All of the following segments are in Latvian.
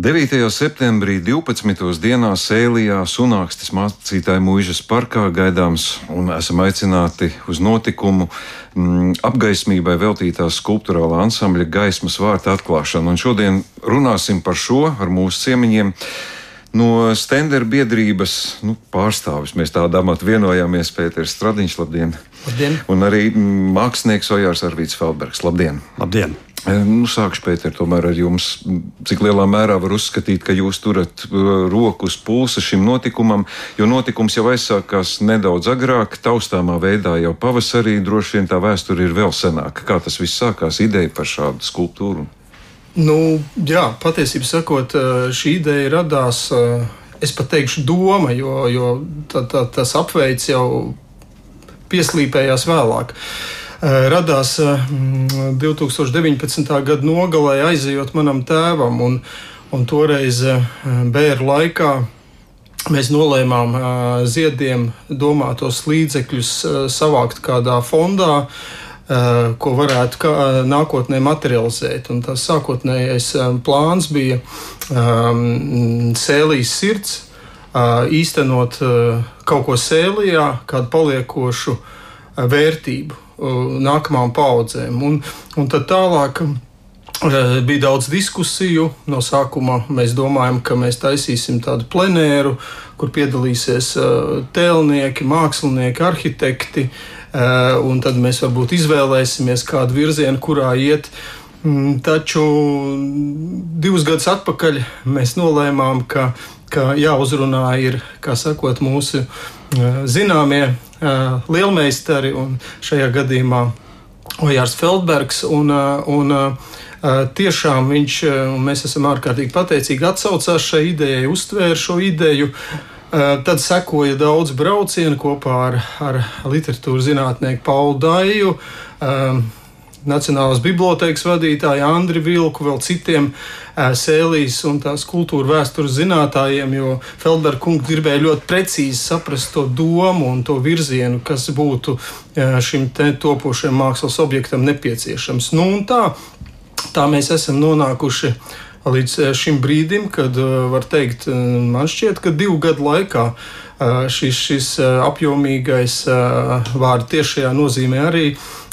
9. septembrī 12. dienā Sēlijā Sunākstes mācītāju mūžas parkā gaidāms un esam aicināti uz notikumu m, apgaismībai veltītās skulptūrālā ansambļa gaismas vārta atklāšanu. Un šodien runāsim par šo ar mūsu ciemiņiem. No Stendera biedrības nu, pārstāvis mēs tādā amatu vienojāmies Pēters Stradiņš, labdien! Labdien! Un arī mākslinieks Ojārs Arvīts Feldbergs, labdien! Labdien! Nu, sākšu, Pēter, tomēr ar jums. Cik lielā mērā var uzskatīt, ka jūs turat roku uz pulsa šim notikumam, jo notikums jau aizsākās nedaudz agrāk, taustāmā veidā jau pavasarī, droši vien tā vēsture ir vēl senāka. Kā tas viss sākās, ideja par šādu skulptūru? Nu, jā, patiesībā sakot, šī ideja radās, es pat teikšu, doma, jo, jo tā, tā, tas apveids jau pieslīpējās vēlāk. Uh, radās 2019. Eh, gada nogalē, aizejot manam tēvam, un, un toreiz eh, bērnu laikā. Mēs nolēmām uh, ziediem domātos līdzekļus uh, savākt kādā fondā, uh, ko varētu kā, nākotnē materializēt. Un tas sākotnējais plāns bija um, sēlijas sirds, īstenot kaut ko sēlijā, kādu paliekošu vērtību nākamām paudzēm. Un, un tad tālāk. Bija daudz diskusiju. No sākuma mēs domājam, ka mēs taisīsim tādu plenēru, kur piedalīsies tēlnieki, mākslinieki, arhitekti. Un tad mēs varbūt izvēlēsimies kādu virzienu, kurā iet. Mm, taču divus gadus atpakaļ mēs nolēmām, ka, ka jāuzrunā ir sakot, mūsu zināmie lielmeistari, un šajā gadījumā Ojārs Feldbergs. Un, un, Tiešām viņš, un mēs esam ārkārtīgi pateicīgi, atsaucās šai idejai, uztvēra šo ideju. Tad sekoja daudz braucienu kopā ar, ar literatūras zinātnieku Paulu Dāju, Nacionālās bibliotekas vadītāju Andriu Vilku, vēl citiem sēlīs un tās kultūra vēstures zinātājiem, jo Feldberga kungs gribēja ļoti precīzi saprast to domu un to virzienu, kas būtu šim topošajam mākslas objektam nepieciešams. Nu, tā, tā mēs esam nonākuši līdz šim brīdim, kad var teikt, man šķiet, ka divu gadu laikā šis, šis apjomīgais vārdu tiešajā nozīmē arī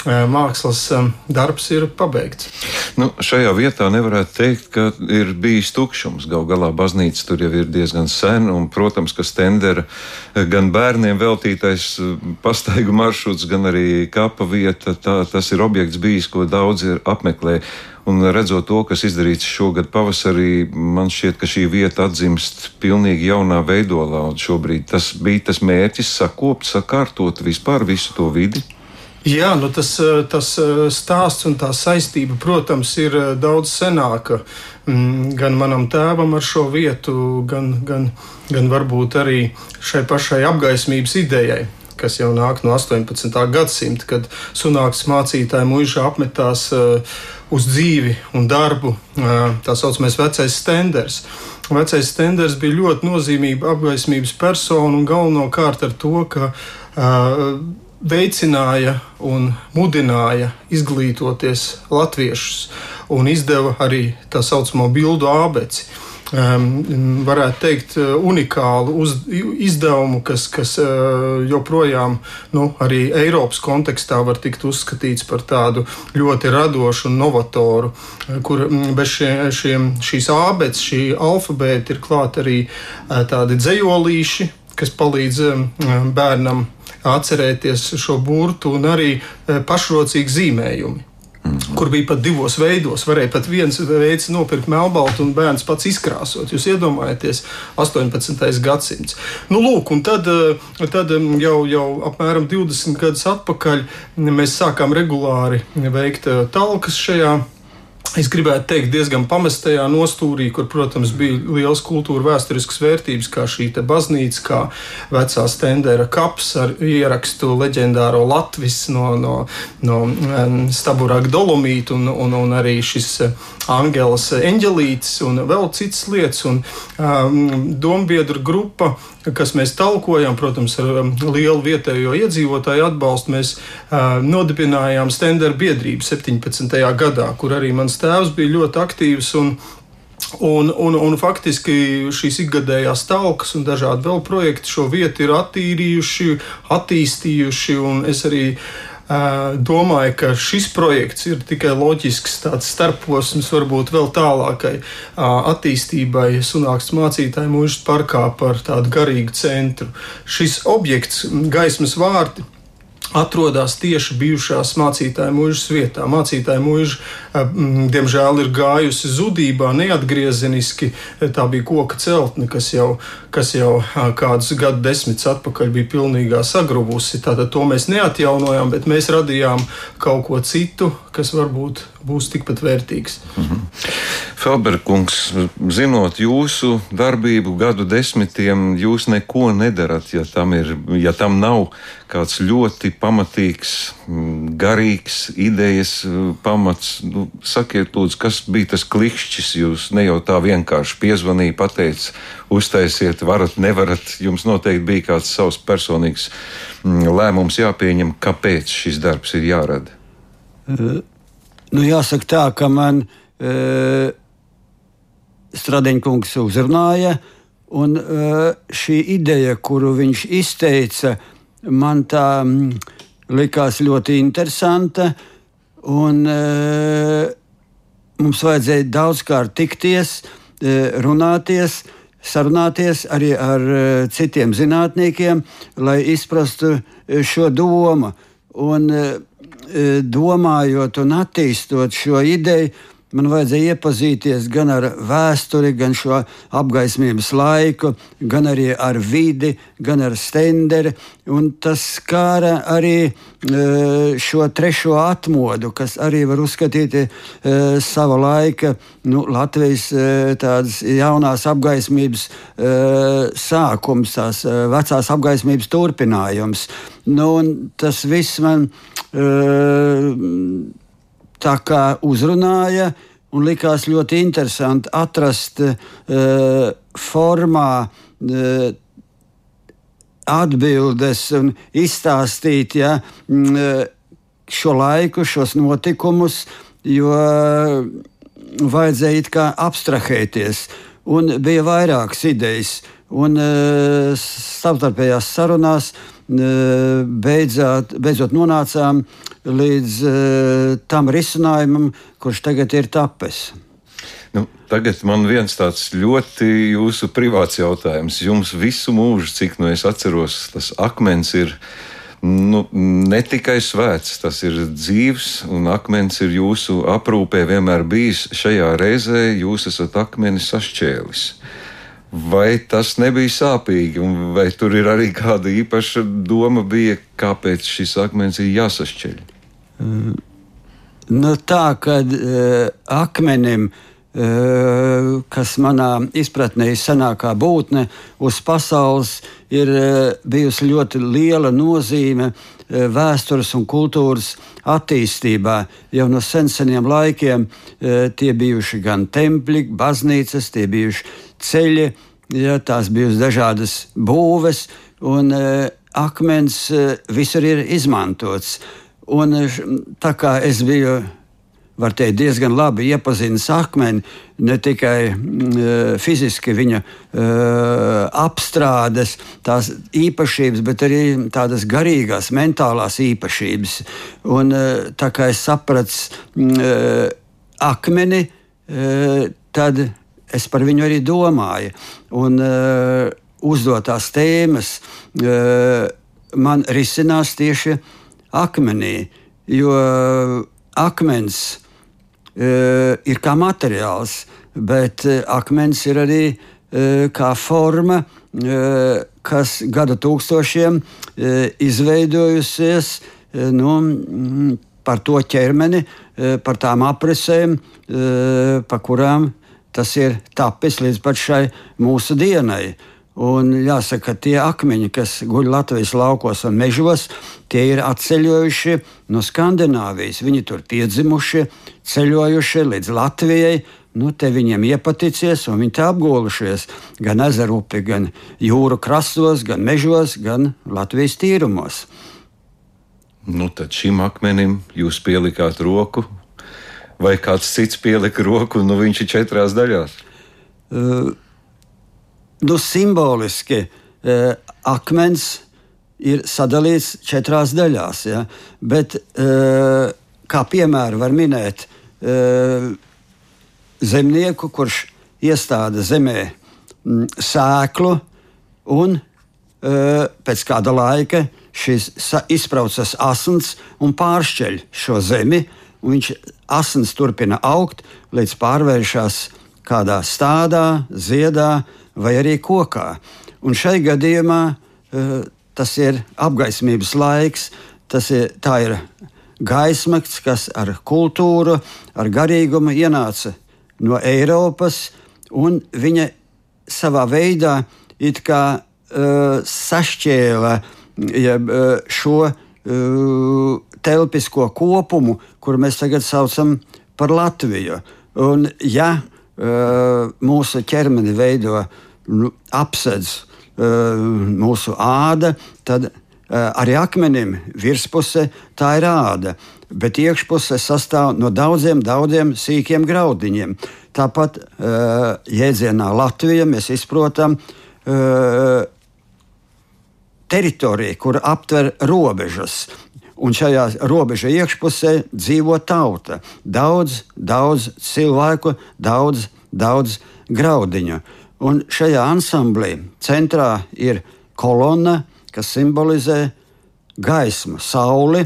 mākslas darbs ir pabeigts. Nu, šajā vietā nevarētu teikt, ka ir bijis tukšums. Galu galā baznīca tur jau ir diezgan sen, un, protams, ka stendera gan bērniem veltītais pastaigu maršruts, gan arī kapa vieta, tā, tas ir objekts bijis, ko daudzi apmeklē. Un redzot to, kas izdarīts šogad pavasarī, man šķiet, ka šī vieta atzimst pilnīgi jaunā veidolā. Šobrīd tas bija tas mērķis sakopt, sakārtot vispār visu to vidi. Jā, nu tas, tas stāsts un tā saistība, protams, ir daudz senāka. Mm, gan manam tēvam ar šo vietu, gan, gan, gan varbūt arī šai pašai apgaismības idejai kas jau nāk no 18. gadsimta, kad sunāks mācītāji mūžā apmetās uh, uz dzīvi un darbu, uh, tā saucamais vecais stenders. Vecais stenders bija ļoti nozīmīga apgaismības persona un galvenokārt ar to, ka uh, veicināja un mudināja izglītoties latviešus un izdeva arī tā saucamo bildu abeci um, varētu teikt, uh, unikālu uz, izdevumu, kas, kas uh, joprojām nu, arī Eiropas kontekstā var tikt uzskatīts par tādu ļoti radošu un novatoru, uh, kur bez šie, šiem, šīs ābeces, šī alfabēta ir klāt arī tādi dzējolīši, kas palīdz um, bērnam atcerēties šo burtu un arī pašrocīgi zīmējumi. Mm. Kur bija pat divos veidos. Varēja pat viens veids nopirkt melnbaltu un bērns pats izkrāsot. Jūs iedomājaties, 18. gadsimts. Nu, lūk, un tad, eh, tad jau, jau apmēram 20 gadus atpakaļ mēs sākām regulāri veikt talkas šajā Es gribētu teikt, diezgan pamestajā nostūrī, kur, protams, bija liels kultūra vēsturisks vērtības, kā šī baznīca, kā vecā stendera kaps ar ierakstu leģendāro Latvijas no, no, no Staburāka dolomīta un, un, un arī šis eh, Angelas eņģelītis un vēl citas lietas. Un, um, dombiedru grupa kas mēs talkojam, protams, ar um, lielu vietējo iedzīvotāju atbalstu, mēs uh, nodibinājām Stendera biedrību 17. gadā, kur arī mans tēvs bija ļoti aktīvs un Un, un, un faktiski šīs ikgadējās talkas un dažādi vēl projekti šo vietu ir attīrījuši, attīstījuši. Es arī uh, domāju, ka šis projekts ir tikai loģisks starposms, varbūt vēl tālākai attīstībai Sunāks mācītāju mūžas parkā par tādu garīgu centru. Šis objekts, gaismas vārti atrodas tieši bijušās mācītāja mūžas vietā. Mācītāja mūža, eh, diemžēl, ir gājusi zudībā, neatgriezeniski. Tā bija koka celtne, kas jau, kas jau eh, kādus gadu desmitus atpakaļ bija pilnībā sagruvusi. Tātad to mēs neatjaunojām, bet mēs radījām kaut ko citu, kas varbūt būs tikpat vērtīgs. Mhm. Felberkungs, zinot jūsu darbību gadu desmitiem, jūs neko nedarat, ja tam, ir, ja tam nav kāds ļoti pamatīgs, garīgs idejas pamats. Nu, sakiet, lūdzu, kas bija tas klikšķis? Jūs ne jau tā vienkārši piezvanīja, pateica, uztaisiet, varat, nevarat. Jums noteikti bija kāds savs personīgs lēmums jāpieņem, kāpēc šis darbs ir jārada. Nu, jāsaka tā, ka man e, Stradiņkungs uzrunāja, un e, šī ideja, kuru viņš izteica, man tā m, likās ļoti interesanta. Un, e, mums vajadzēja daudzkārt tikties, e, runāties, sarunāties arī ar e, citiem zinātniekiem, lai izprastu e, šo domu. Un, E, domājot un attīstot šo ideju, man vajadzēja iepazīties gan ar vēsturi, gan šo apgaismības laiku, gan arī ar vidi, gan ar stenderi. Tas skāra arī e, šo trešo atmodu, kas arī var uzskatīt e, sava laika nu, Latvijas jaunās apgaismības sākums, tās vecās apgaismības turpinājums. Nu, tas viss man tā kā uzrunāja un likās ļoti interesanti atrast formā atbildes un izstāstīt ja, šo laiku, šos notikumus, jo vajadzēja it kā abstrahēties. Un bija vairākas idejas, un savstarpējās sarunās uh, beidzot, beidzot nonācām līdz tam risinājumam, kurš tagad ir tapis. Nu, tagad man viens tāds ļoti jūsu privāts jautājums. Jums visu mūžu, cik nu es atceros, tas akmens ir nu, ne tikai svēts, tas ir dzīves, un akmens ir jūsu aprūpē vienmēr bijis. Šajā reizē jūs esat akmeni sašķēlis. Vai tas nebija sāpīgi, vai tur ir arī kāda īpaša doma, bija, kāpēc šis akmens ir jāsašķeļ? Mm. Nu, tā kā uh, akmenim, uh, kas manā izpratnē ir senākā būtne uz pasaules, ir bijusi ļoti liela nozīme vēstures un kultūras attīstībā. Jau no seniem laikiem tie bijuši gan templi, baznīcas, tie bijuši ceļi, ja, tās bijusi dažādas būves, un akmens visur ir izmantots. Un, tā kā es biju var teikt, diezgan labi iepazīstinājis akmeni, ne tikai uh, fiziski viņa uh, apstrādes, tās īpašības, bet arī tādas garīgās, mentālās īpašības. Un, uh, tā kā es sapratu uh, akmeni, tad es par viņu arī domāju. Un uzdotās tēmas man risinās tieši akmenī, jo akmens ir kā materiāls, bet uh, akmens ir arī uh, kā forma, kas gadu tūkstošiem izveidojusies. Nu, mm, par to ķermeni, par tām aprisēm, pa kurām tas ir tapis līdz pat šai mūsu dienai. Un jāsaka, ka tie akmeņi, kas guļ Latvijas laukos un mežos, tie ir atceļojuši no Skandināvijas. Viņi tur piedzimuši, ceļojuši līdz Latvijai. Nu, te viņiem iepaticies, un viņi tā apgolušies gan ezeru upi, gan jūru krastos, gan mežos, gan Latvijas tīrumos. Nu, tad šim akmenim jūs pielikāt roku vai kāds cits pielika roku, nu viņš ir četrās daļās. Nu, simboliski akmens ir sadalīts četrās daļās. Ja? Bet, kā piemēru var minēt zemnieku, kurš iestāda zemē sēklu, un pēc kāda laika šis izbraucas asins un pāršķeļ šo zemi. Viņš asins turpina augt, līdz pārvēršas kādā stādā, ziedā vai arī kokā. Un šai gadījumā uh, tas ir apgaismības laiks, tas ir, ir gaismas, kas ar kultūru, ar garīgumu ienāca no Eiropas, un viņa savā veidā it kā uh, sašķēla jeb, uh, šo uh, telpisko kopumu, kuru mēs tagad saucam par Latviju. Un, ja uh, mūsu ķermeni veido nu, apsedz uh, mūsu āda, tad uh, arī akmenim virspuse tā ir āda. Bet iekšpuse sastāv no daudziem, daudziem sīkiem graudiņiem. Tāpat uh, jēdzienā Latvija mēs izprotam uh, teritoriju, kur aptver robežas. Un šajā robeža iekšpusē dzīvo tauta. Daudz, daudz cilvēku, daudz, daudz graudiņu. Un šajā ansamblī centrā ir kolona, kas simbolizē gaismu, sauli,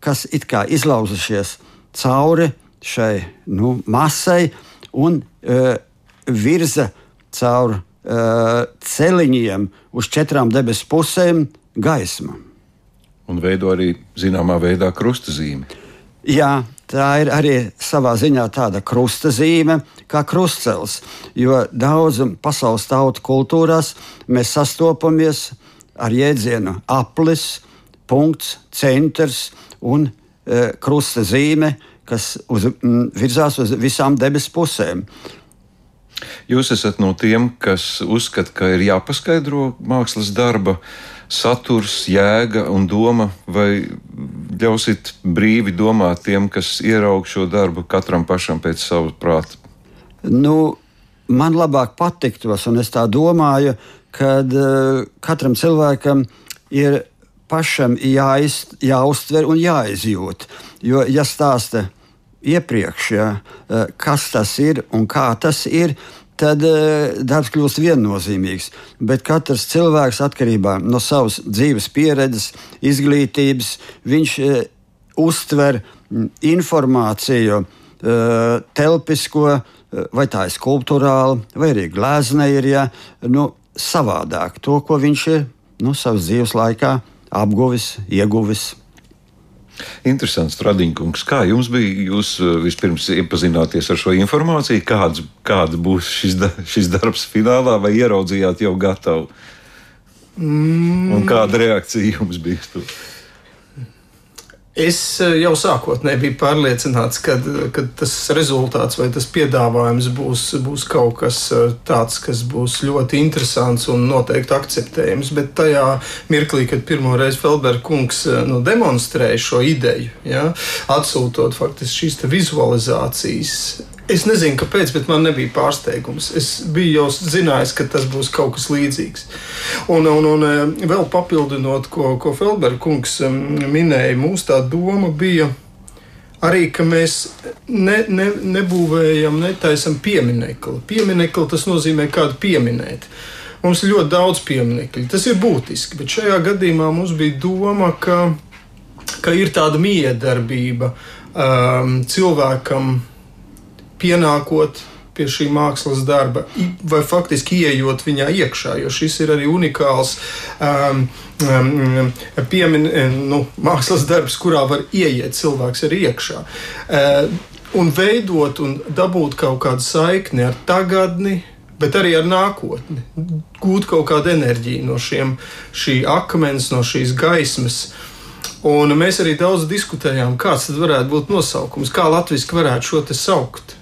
kas it kā izlauzušies cauri šai nu, masai un uh, virza caur uh, celiņiem uz četrām debesu pusēm gaismu. Un veido arī zināmā veidā krustazīmi. Jā, tā ir arī savā ziņā tāda krustazīme, kā krustcels. Jo daudzam pasaules tautu kultūrās mēs sastopamies ar jēdzienu aplis, punkts, centrs un e, krustazīme, kas uz, m, virzās uz visām debesu pusēm. Jūs esat no tiem, kas uzskata, ka ir jāpaskaidro mākslas darba saturs, jēga un doma, vai ļausit brīvi domāt tiem, kas ieraug šo darbu katram pašam pēc sava prāta? Nu, man labāk patiktos, un es tā domāju, ka uh, katram cilvēkam ir pašam jāiz, jāuztver un jāizjūt. Jo, ja stāsta iepriekš, ja, uh, kas tas ir un kā tas ir, tad uh, darbs kļūst viennozīmīgs. Bet katrs cilvēks atkarībā no savas dzīves pieredzes, izglītības, viņš uh, uztver informāciju, telpisko, vai tā ir skulptūrāla, vai arī glezniecība. Ja, nu, savādāk to, ko viņš ir nu, savas dzīves laikā apguvis, ieguvis. Interesants, Stradiņkungs. Kā jums bija? Jūs uh, vispirms iepazināties ar šo informāciju, kāds, kāds būs šis, da, šis darbs finālā, vai ieraudzījāt jau gatavu? Mm. Un kāda reakcija jums bija? Tur? Es eh, jau sākotnēji biju pārliecināts, ka, ka tas rezultāts vai tas piedāvājums būs, būs kaut kas eh, tāds, kas būs ļoti interesants un noteikti akceptējams. Bet tajā mirklī, kad pirmo reizi Felberga kungs eh, nu, demonstrēja šo ideju, ja, atsūtot faktiski šīs vizualizācijas, Es nezinu, kāpēc, bet man nebija pārsteigums. Es biju jau zinājis, ka tas būs kaut kas līdzīgs. Un, un, un eh, vēl papildinot, ko, ko Felberga kungs minēja, mūsu tā doma bija arī, ka mēs ne, ne, nebūvējam, netaisam pieminekli. Pieminekli tas nozīmē kādu pieminēt. Mums ir ļoti daudz pieminiektu. Tas ir būtiski, bet šajā gadījumā mums bija doma, ka, ka ir tāda miedarbība um, cilvēkam pienākot pie šī mākslas darba, vai faktiski ieejot viņā iekšā, jo šis ir arī unikāls um, um, piemin, nu, mākslas darbs, kurā var ieiet cilvēks arī iekšā. Uh, un veidot un dabūt kaut kādu saikni ar tagadni, bet arī ar nākotni. Gūt kaut kādu enerģiju no šiem, šī akmens, no šīs gaismas. Un mēs arī daudz diskutējām, kāds tad varētu būt nosaukums, kā latviešu varētu šo te saukt.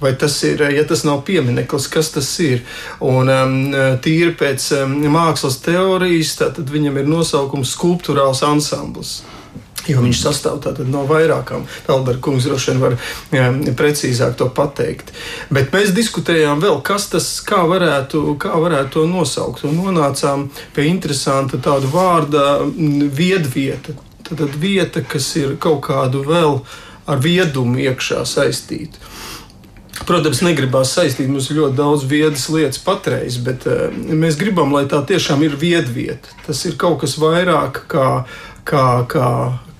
Vai tas ir, ja tas nav piemineklis, kas tas ir? Un um, tīri pēc um, mākslas teorijas, tad viņam ir nosaukums skulptūrāls ansamblis. Jo viņš sastāv no vairākām. Pelndarka kungs droši vien var jā, precīzāk to pateikt. Bet mēs diskutējām vēl, kas tas, kā varētu, kā varētu to nosaukt. Un nonācām pie interesanta tāda vārda viedvieta. Tad vieta, kas ir kaut kādu vēl ar viedumu iekšā saistīta. Protams, negribās saistīt, mums ļoti daudz viedas lietas patreiz, bet uh, mēs gribam, lai tā tiešām ir viedvieta. Tas ir kaut kas vairāk kā, kā, kā,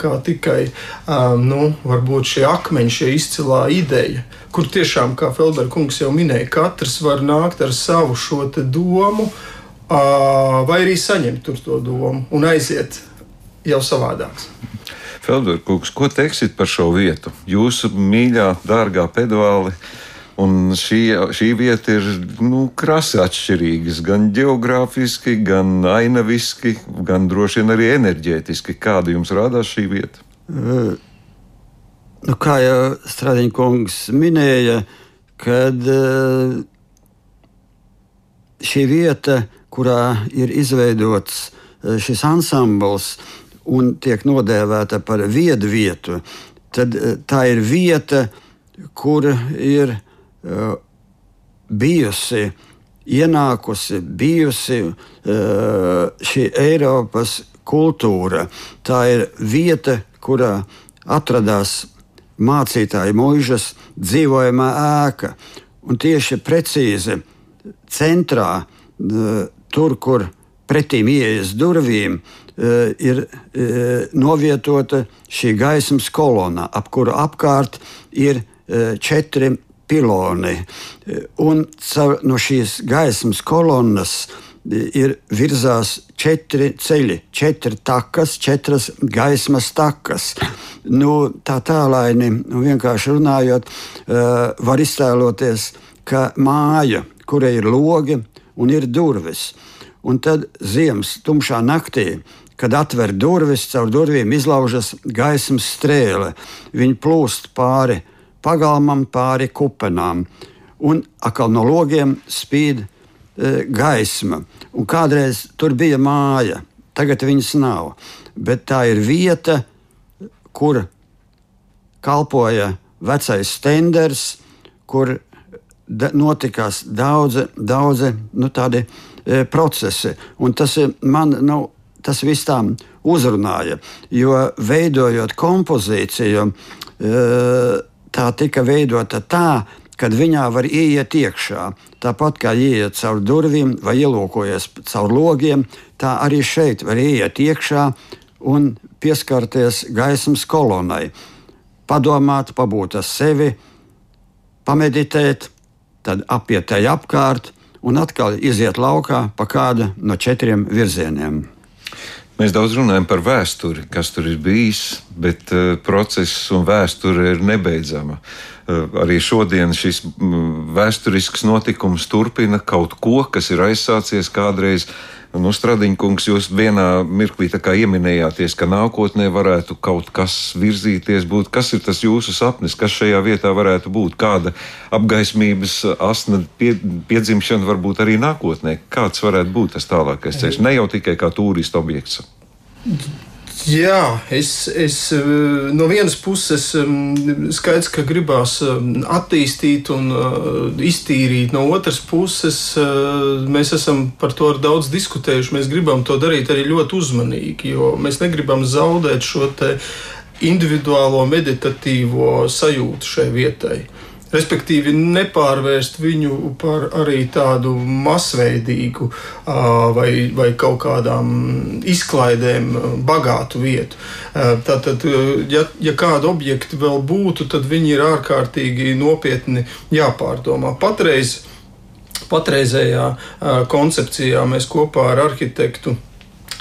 kā tikai um, nu, šie akmeņi, šie izcilā ideja, kur tiešām, kā Felbergs jau minēja, katrs var nākt ar savu šo domu, uh, vai arī saņemt to domu un aiziet jau savādāks. Felbergs, ko teiksiet par šo vietu? Jūsu mīļā, dārgā pedāli. Un šī, šī vieta ir nu, krasi atšķirīga. Gan geogrāfiski, gan ainaviski, gan droši vien arī enerģētiski. Kāda jums rādās šī vieta? Nu, kā jau Stradiņkungs minēja, kad uh, šī vieta, kurā ir izveidots uh, šis ansambls un tiek nodēvēta par viedu vietu, tad tā ir vieta, kur ir Eh, bijusi ienākusi, bijusi eh, šī Eiropas kultūra. Tā ir vieta, kurā atradās mācītāja mūžas dzīvojamā ēka. Un tieši precīzi centrā, eh, tur, kur pretīm ieejas durvīm, ir novietota šī gaismas kolona, ap kuru apkārt ir četri piloni. Un no šīs gaismas kolonnas ir virzās četri ceļi, četri takas, četras gaismas takas. Nu, tā tālaini, nu, vienkārši runājot, uh, var iztēloties, ka māja, kurai ir logi un ir durvis, un tad ziemas tumšā naktī kad atver durvis, caur durvīm izlaužas gaismas strēle. Viņa plūst pāri pagalmam, pāri kupenām. Un atkal no logiem spīd e, gaisma. Un kādreiz tur bija māja, tagad viņas nav. Bet tā ir vieta, kur kalpoja vecais tenders, kur da, notikās daudzi, daudzi nu, tādi e, procesi. Un tas man nu, tas viss tā uzrunāja, jo veidojot kompozīciju. E, tā tika veidota tā, kad viņā var ieiet iekšā. Tāpat kā ieiet caur durvīm vai ielūkoties caur logiem, tā arī šeit var ieiet iekšā un pieskarties gaismas kolonai. Padomāt, pabūt ar sevi, pameditēt, tad apiet tai apkārt un atkal iziet laukā pa kādu no četriem virzieniem. Mēs daudz runājam par vēsturi, kas tur ir bijis, bet uh, process un vēsture ir nebeidzama. Uh, arī šodien šis mm, vēsturisks notikums turpina kaut ko, kas ir aizsācies kādreiz Nu, Stradiņkungs, jūs vienā mirklī ieminējāties, ka nākotnē varētu kaut kas virzīties, būt. Kas ir tas jūsu sapnis, kas šajā vietā varētu būt? Kāda apgaismības asna pie, piedzimšana varbūt arī nākotnē? Kāds varētu būt tas tālākais ceļš? Ne jau tikai kā turistu objekts. Jā, es, es no vienas puses skaidrs, ka gribās attīstīt un uh, iztīrīt, no otras puses uh, mēs esam par to daudz diskutējuši. Mēs gribam to darīt arī ļoti uzmanīgi, jo mēs negribam zaudēt šo individuālo meditatīvo sajūtu šai vietai respektīvi nepārvērst viņu par arī tādu masveidīgu vai, vai kaut kādām izklaidēm bagātu vietu. Tātad, ja, ja kādi objekti vēl būtu, tad viņi ir ārkārtīgi nopietni jāpārdomā. Patreiz, patreizējā koncepcijā mēs kopā ar arhitektu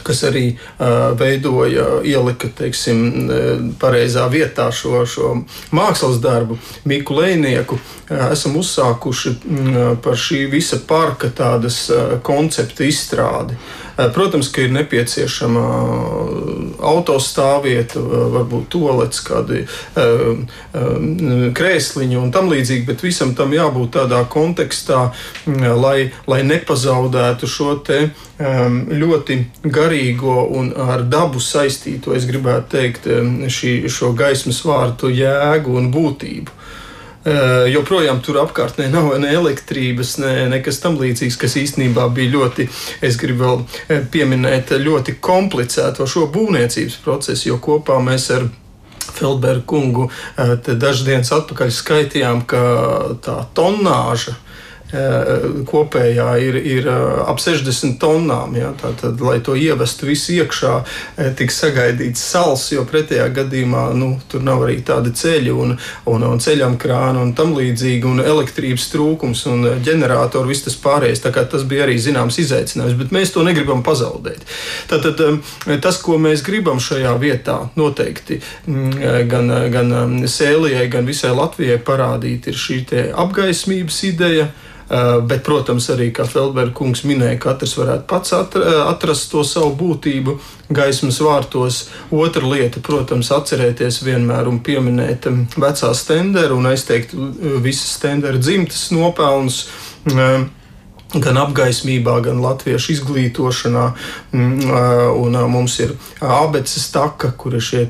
kas arī veidoja, ielika teiksim, pareizā vietā šo, šo mākslas darbu, Miku Lēnieku, esam uzsākuši par šī visa parka tādas koncepta izstrādi. Protams, ka ir nepieciešama autostāvvieta, varbūt tolets, kādi krēsliņi un tam līdzīgi, bet visam tam jābūt tādā kontekstā, lai, lai nepazaudētu šo te ļoti garīgo un ar dabu saistīto, es gribētu teikt, šī, šo gaismas vārtu jēgu un būtību. Joprojām tur apkārtnē nav ne elektrības, ne nekas tam līdzīgs, kas īstenībā bija ļoti, es gribu vēl pieminēt, ļoti komplicēto šo būvniecības procesu, jo kopā mēs ar Feldbergu kungu dažas dienas atpakaļ skaitījām, ka tā tonāža kopējā ir, ir ap 60 tonnām. Ja? Tātad, lai to ievestu visu iekšā, tiks sagaidīts sals, jo pretējā gadījumā nu, tur nav arī tādi ceļi un, un, un ceļam krāni un tam līdzīgi, un elektrības trūkums un ģeneratoru, viss tas pārējais. Tas bija arī zināms izaicinājums, bet mēs to negribam pazaudēt. Tātad tas, ko mēs gribam šajā vietā, noteikti gan, gan Sēlijai, gan visai Latvijai parādīt, ir šī apgaismības ideja. Eh, bet, protams, arī, kā Feldberga kungs minēja, katrs varētu pats atrast to savu būtību gaismas vārtos. Otra lieta, protams, atcerēties vienmēr un pieminēt vecā stendera un aizteikt eh, visas stendera dzimtas nopelnus eh, gan apgaismībā, gan latviešu izglītošanā. Mm, un mums ir abeces taka, kur ir šie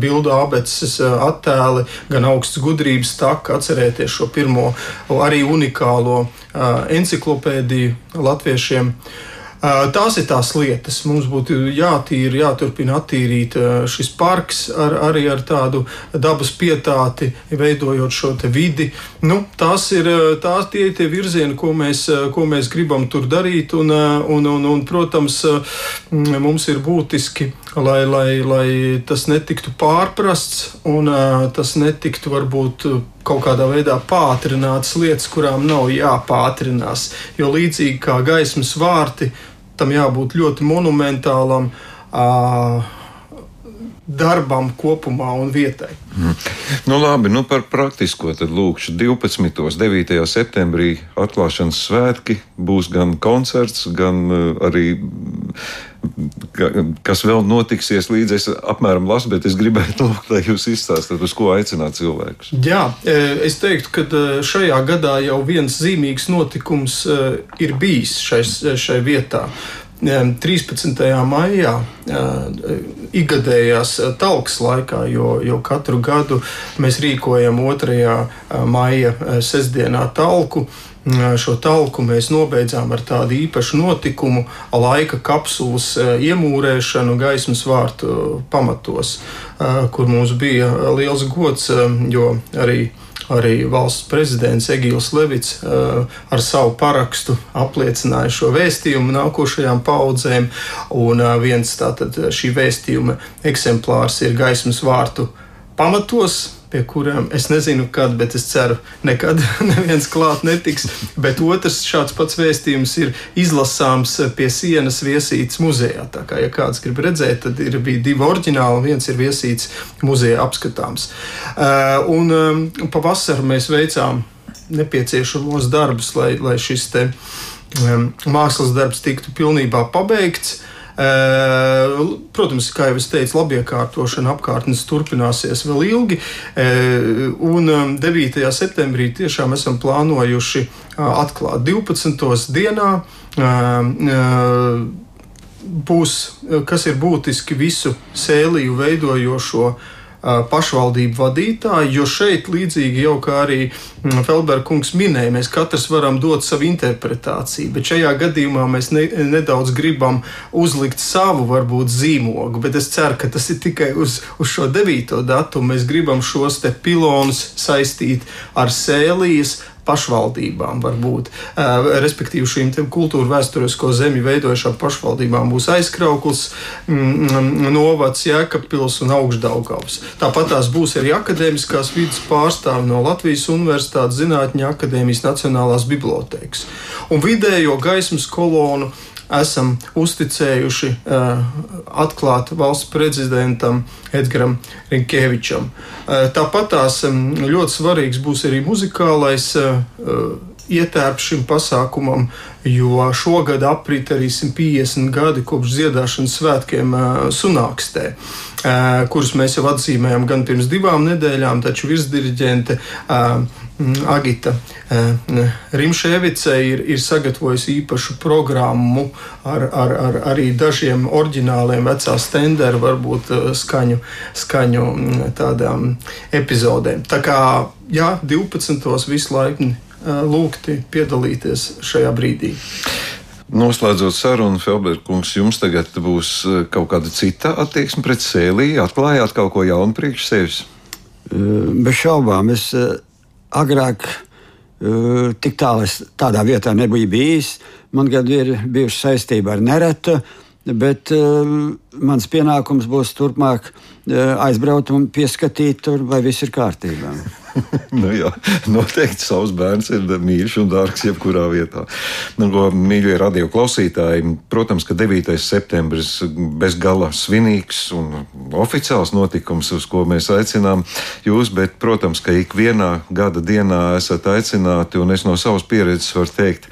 bildu abeces attēli, gan augsts gudrības taka, atcerēties šo pirmo arī unikālo enciklopēdiju latviešiem. Tās ir tās lietas. Mums būtu jātīra, jāturpina attīrīt šis parks ar, arī ar tādu dabas pietāti, veidojot šo vidi. Nu, tās ir tās tie, tie virzieni, ko mēs, ko mēs gribam tur darīt. Un, un, un, un, protams, mums ir būtiski, lai, lai, lai tas netiktu pārprasts un tas netiktu varbūt kaut kādā veidā pātrinātas lietas, kurām nav jāpātrinās. Jo līdzīgi kā gaismas vārti, tam jābūt ļoti monumentālam. Uh, darbam kopumā un vietai. Mm. Nu, labi, nu par praktisko tad lūkšu 12. un 9. septembrī atklāšanas svētki. Būs gan koncerts, gan uh, arī kas vēl notiksies līdz es apmēram lasu, bet es gribētu lūgt, lai jūs izstāstāt, uz ko aicināt cilvēkus. Jā, e, es teiktu, ka e, šajā gadā jau viens zīmīgs notikums ir bijis šai, šai vietā. 13. maijā, ikgadējās talks laikā, jo, jo katru gadu mēs rīkojam 2. maija sestdienā talku. Šo talku mēs nobeidzām ar tādu īpašu notikumu, laika kapsulas iemūrēšanu gaismas vārtu pamatos, kur mums bija liels gods, jo arī arī valsts prezidents Egīls Levits ar savu parakstu apliecināja šo vēstījumu nākošajām paudzēm. Un viens tātad šī vēstījuma eksemplārs ir gaismas vārtu pamatos pie kuriem es nezinu, kad, bet es ceru, nekad neviens klāt netiks. Bet otrs šāds pats vēstījums ir izlasāms pie sienas viesīts muzejā. Tā kā, ja kāds grib redzēt, tad ir bija divi oriģināli, viens ir viesīts muzejā apskatāms. Uh, un um, pavasarī mēs veicām nepieciešamos darbus, lai, lai šis te, um, mākslas darbs tiktu pilnībā pabeigts. Protams, kā jau es teicu, labiekārtošana apkārtnes turpināsies vēl ilgi. Un 9. septembrī tiešām esam plānojuši atklāt 12. dienā būs, kas ir būtiski visu sēliju veidojošo uh, pašvaldību vadītāji, jo šeit, līdzīgi jau kā arī mm, Felberga kungs minēja, mēs katrs varam dot savu interpretāciju, bet šajā gadījumā mēs ne, nedaudz gribam uzlikt savu, varbūt, zīmogu, bet es ceru, ka tas ir tikai uz, uz šo 9. datumu. Mēs gribam šos te pilonus saistīt ar sēlijas, pašvaldībām, varbūt, respektīvi šīm kultūra vēsturisko zemi veidojušām pašvaldībām būs aizkrauklis, mm, mm, novads, Jēkabpils un Augstdaugavs. Tāpat tās būs arī akadēmiskās vidas pārstāvi no Latvijas Universitātes Zinātņu akadēmijas Nacionālās bibliotēkas. Un vidējo gaismas kolonu esam uzticējuši uh, atklāt valsts prezidentam Edgars Rinkēvičam. Uh, tāpat tās ļoti svarīgs būs arī muzikālais uh, ietērps šim pasākumam, jo šogad aprit arī 150 gadi kopš dziedāšanas svētkiem Sunākstē, kurus mēs jau atzīmējam gan pirms divām nedēļām, taču virsdiriģente Agita Rimšēvice ir, ir sagatavojusi īpašu programmu ar, ar, ar arī dažiem oriģināliem vecā stendera, varbūt skaņu, skaņu tādām epizodēm. Tā kā jā, 12. visu laiku lūgti piedalīties šajā brīdī. Noslēdzot sarunu, Felbergs, jums tagad būs kaut kāda cita attieksme pret sēlī. Atklājāt kaut ko jaunu priekš sevis? Bez šaubām. Es agrāk tik tālu es tādā vietā nebiju bijis. Man gan ir bijusi saistība ar neretu, bet mans pienākums būs turpmāk aizbraukt un pieskatīt, tur, vai viss ir kārtībā. nu, jā, noteikti savs bērns ir mīļš un dārgs jebkurā vietā. Nu, ko, mīļie radio klausītāji, protams, ka 9. septembris bez gala svinīgs un oficiāls notikums, uz ko mēs aicinām jūs, bet, protams, ka ikvienā gada dienā esat aicināti, un es no savas pieredzes varu teikt,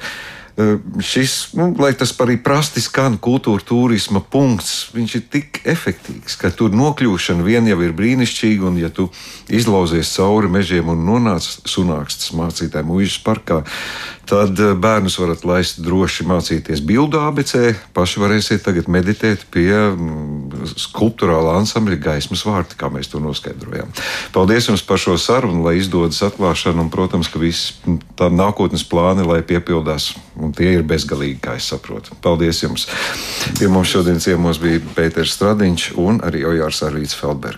šis, nu, lai tas arī prasti skan, kultūra turisma punkts, viņš ir tik efektīvs, ka tur nokļūšana vien jau ir brīnišķīga, un ja tu izlauzies cauri mežiem un nonāc sunākstas mācītāju mūžas parkā, tad bērnus varat laist droši mācīties bildu ABC, paši varēsiet tagad meditēt pie skulptūrāla ansambļa gaismas vārti, kā mēs to noskaidrojām. Paldies jums par šo sarunu, lai izdodas atklāšana, un, protams, ka viss tā nākotnes plāni, lai piepildās, un tie ir bezgalīgi, kā es saprotu. Paldies jums! Pie mums šodien ciemos bija Pēters Stradiņš un arī Ojārs Arvīts Feldbergs.